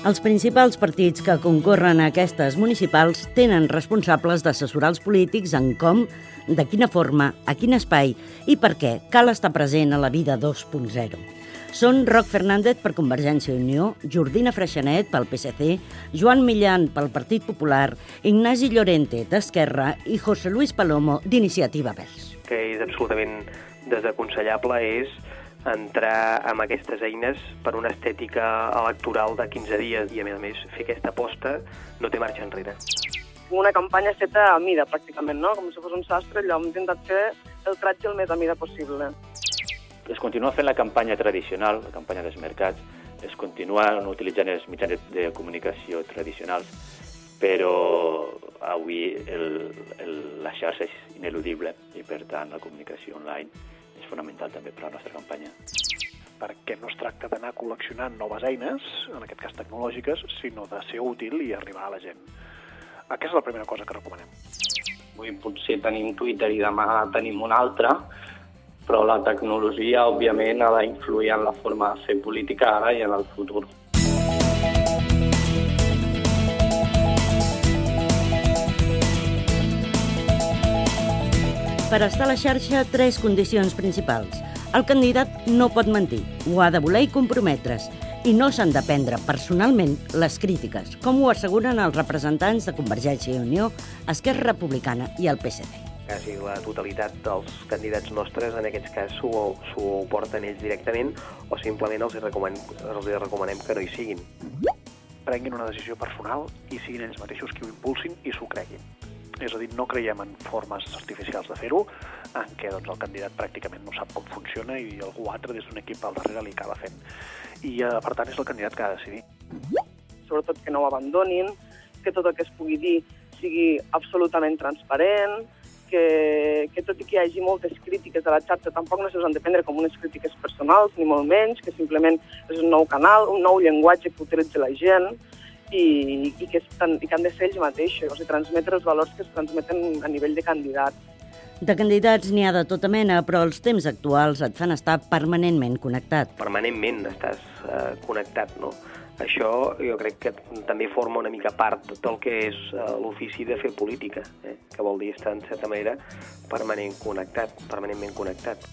Els principals partits que concorren a aquestes municipals tenen responsables d'assessorar els polítics en com, de quina forma, a quin espai i per què cal estar present a la vida 2.0. Són Roc Fernández per Convergència i Unió, Jordina Freixanet pel PSC, Joan Millan pel Partit Popular, Ignasi Llorente d'Esquerra i José Luis Palomo d'Iniciativa Verds. Que és absolutament desaconsellable és entrar amb aquestes eines per una estètica electoral de 15 dies i, a més a més, fer aquesta aposta no té marxa enrere. Una campanya feta a mida, pràcticament, no? com si fos un sastre, allò hem intentat fer el tratge el més a mida possible. Es continua fent la campanya tradicional, la campanya dels mercats, es continuen utilitzant els mitjans de comunicació tradicionals, però avui el, el, la xarxa és ineludible i, per tant, la comunicació online és fonamental també per a la nostra campanya. Perquè no es tracta d'anar col·leccionant noves eines, en aquest cas tecnològiques, sinó de ser útil i arribar a la gent. Aquesta és la primera cosa que recomanem. Avui potser tenim Twitter i demà tenim un altre, però la tecnologia, òbviament, ha d'influir en la forma de fer política ara i en el futur. Per estar a la xarxa, tres condicions principals. El candidat no pot mentir, ho ha de voler i comprometre's, i no s'han de prendre personalment les crítiques, com ho asseguren els representants de Convergència i Unió, Esquerra Republicana i el PSC. Quasi la totalitat dels candidats nostres, en aquests cas, s'ho porten ells directament o simplement els hi, recomanem, els hi recomanem que no hi siguin. Prenguin una decisió personal i siguin ells mateixos qui ho impulsin i s'ho creguin. És a dir, no creiem en formes artificials de fer-ho, en què doncs, el candidat pràcticament no sap com funciona i algú altre des d'un equip al darrere li acaba fent. I, eh, per tant, és el candidat que ha de decidir. Sobretot que no ho abandonin, que tot el que es pugui dir sigui absolutament transparent, que, que tot i que hi hagi moltes crítiques a la xarxa, tampoc no se han de prendre com unes crítiques personals, ni molt menys, que simplement és un nou canal, un nou llenguatge que utilitza la gent, i, i, que, estan, i que han de ser ells mateixos, o sigui, transmetre els valors que es transmeten a nivell de candidat. De candidats n'hi ha de tota mena, però els temps actuals et fan estar permanentment connectat. Permanentment estàs eh, connectat, no? Això jo crec que també forma una mica part del que és eh, l'ofici de fer política, eh? que vol dir estar, en certa manera, permanent connectat, permanentment connectat.